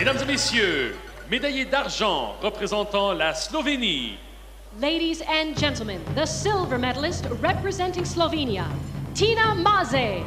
Mesdames et messieurs, médaillé d'argent représentant la Slovénie. Ladies and gentlemen, the silver medalist representing Slovenia, Tina Maze.